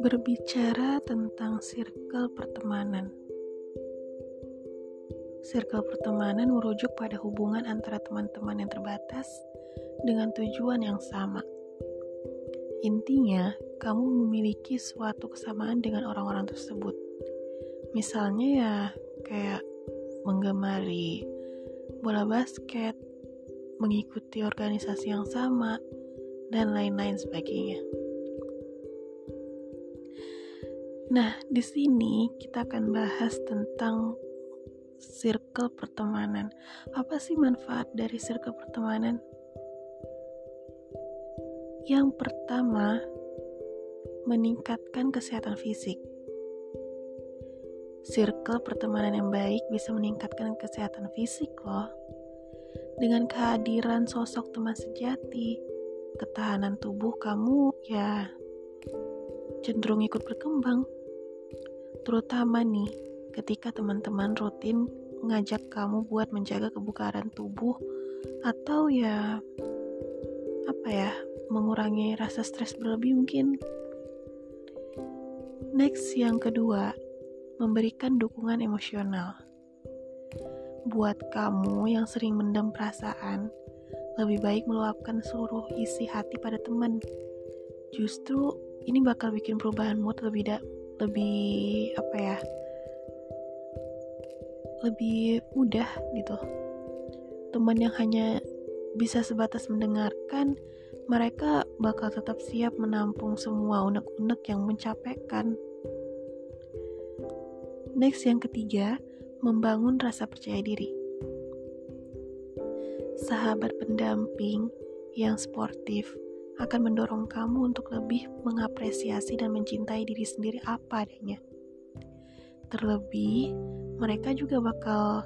Berbicara tentang circle pertemanan. Circle pertemanan merujuk pada hubungan antara teman-teman yang terbatas dengan tujuan yang sama. Intinya, kamu memiliki suatu kesamaan dengan orang-orang tersebut. Misalnya ya kayak menggemari bola basket, mengikuti organisasi yang sama, dan lain-lain sebagainya. Nah, di sini kita akan bahas tentang circle pertemanan. Apa sih manfaat dari circle pertemanan? Yang pertama, meningkatkan kesehatan fisik. Circle pertemanan yang baik bisa meningkatkan kesehatan fisik loh. Dengan kehadiran sosok teman sejati, ketahanan tubuh kamu ya cenderung ikut berkembang. Terutama nih ketika teman-teman rutin ngajak kamu buat menjaga kebugaran tubuh atau ya apa ya mengurangi rasa stres berlebih mungkin. Next yang kedua memberikan dukungan emosional buat kamu yang sering mendam perasaan lebih baik meluapkan seluruh isi hati pada teman. Justru ini bakal bikin perubahan mood lebih da lebih apa ya lebih mudah gitu. Teman yang hanya bisa sebatas mendengarkan mereka bakal tetap siap menampung semua unek-unek yang mencapaikan. Next yang ketiga membangun rasa percaya diri sahabat pendamping yang sportif akan mendorong kamu untuk lebih mengapresiasi dan mencintai diri sendiri apa adanya. Terlebih, mereka juga bakal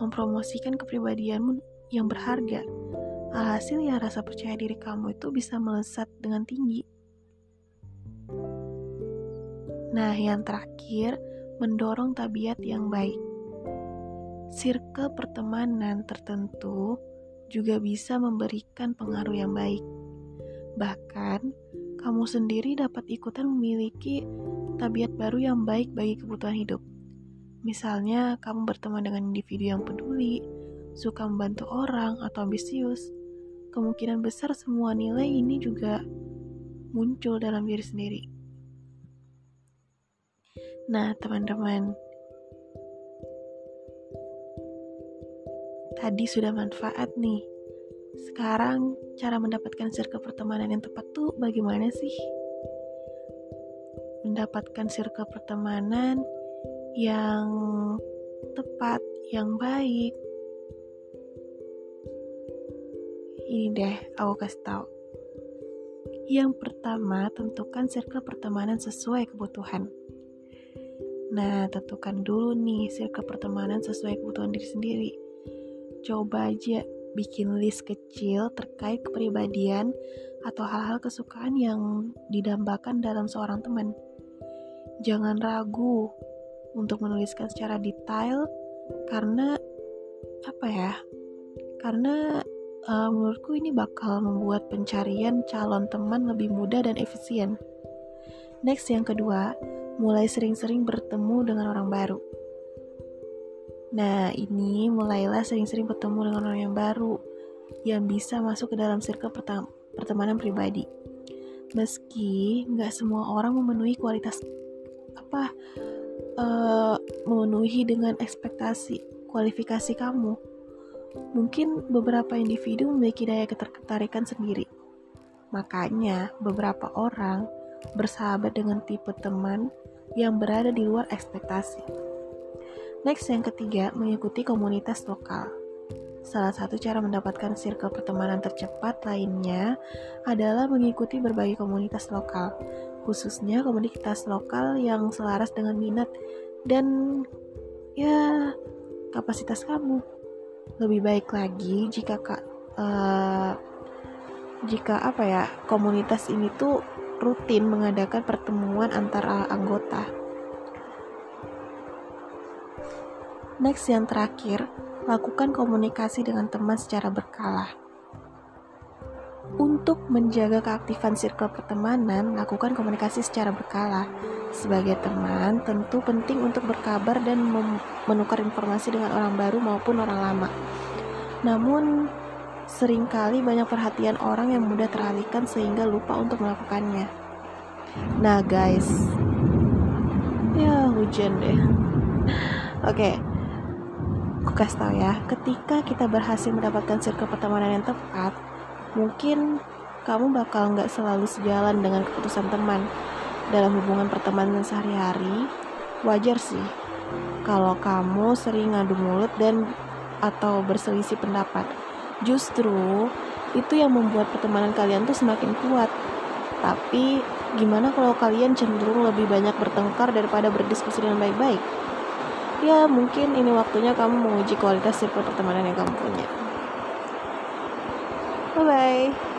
mempromosikan kepribadianmu yang berharga. Alhasil ya rasa percaya diri kamu itu bisa melesat dengan tinggi. Nah, yang terakhir, mendorong tabiat yang baik. Circle pertemanan tertentu juga bisa memberikan pengaruh yang baik Bahkan, kamu sendiri dapat ikutan memiliki tabiat baru yang baik bagi kebutuhan hidup. Misalnya, kamu berteman dengan individu yang peduli, suka membantu orang, atau ambisius. Kemungkinan besar semua nilai ini juga muncul dalam diri sendiri. Nah, teman-teman, tadi sudah manfaat nih sekarang cara mendapatkan circle pertemanan yang tepat tuh bagaimana sih? Mendapatkan circle pertemanan yang tepat, yang baik. Ini deh, aku kasih tahu. Yang pertama, tentukan circle pertemanan sesuai kebutuhan. Nah, tentukan dulu nih circle pertemanan sesuai kebutuhan diri sendiri. Coba aja bikin list kecil terkait kepribadian atau hal-hal kesukaan yang didambakan dalam seorang teman. Jangan ragu untuk menuliskan secara detail karena apa ya? Karena uh, menurutku ini bakal membuat pencarian calon teman lebih mudah dan efisien. Next yang kedua, mulai sering-sering bertemu dengan orang baru. Nah, ini mulailah sering-sering bertemu dengan orang yang baru yang bisa masuk ke dalam circle pertemanan pribadi. Meski nggak semua orang memenuhi kualitas apa uh, memenuhi dengan ekspektasi kualifikasi kamu. Mungkin beberapa individu memiliki daya ketertarikan sendiri. Makanya, beberapa orang bersahabat dengan tipe teman yang berada di luar ekspektasi. Next yang ketiga, mengikuti komunitas lokal. Salah satu cara mendapatkan circle pertemanan tercepat lainnya adalah mengikuti berbagai komunitas lokal, khususnya komunitas lokal yang selaras dengan minat dan ya kapasitas kamu. Lebih baik lagi jika kak uh, jika apa ya komunitas ini tuh rutin mengadakan pertemuan antara anggota Next yang terakhir, lakukan komunikasi dengan teman secara berkala. Untuk menjaga keaktifan circle pertemanan, lakukan komunikasi secara berkala. Sebagai teman, tentu penting untuk berkabar dan menukar informasi dengan orang baru maupun orang lama. Namun, sering kali banyak perhatian orang yang mudah teralihkan sehingga lupa untuk melakukannya. Nah, guys, ya hujan deh. Oke, okay. Aku kasih tau ya, ketika kita berhasil mendapatkan circle pertemanan yang tepat, Mungkin kamu bakal nggak selalu sejalan dengan keputusan teman dalam hubungan pertemanan sehari-hari. Wajar sih kalau kamu sering ngadu mulut dan atau berselisih pendapat. Justru itu yang membuat pertemanan kalian tuh semakin kuat. Tapi gimana kalau kalian cenderung lebih banyak bertengkar daripada berdiskusi dengan baik-baik? Ya mungkin ini waktunya kamu menguji kualitas circle pertemanan yang kamu punya. Bye bye.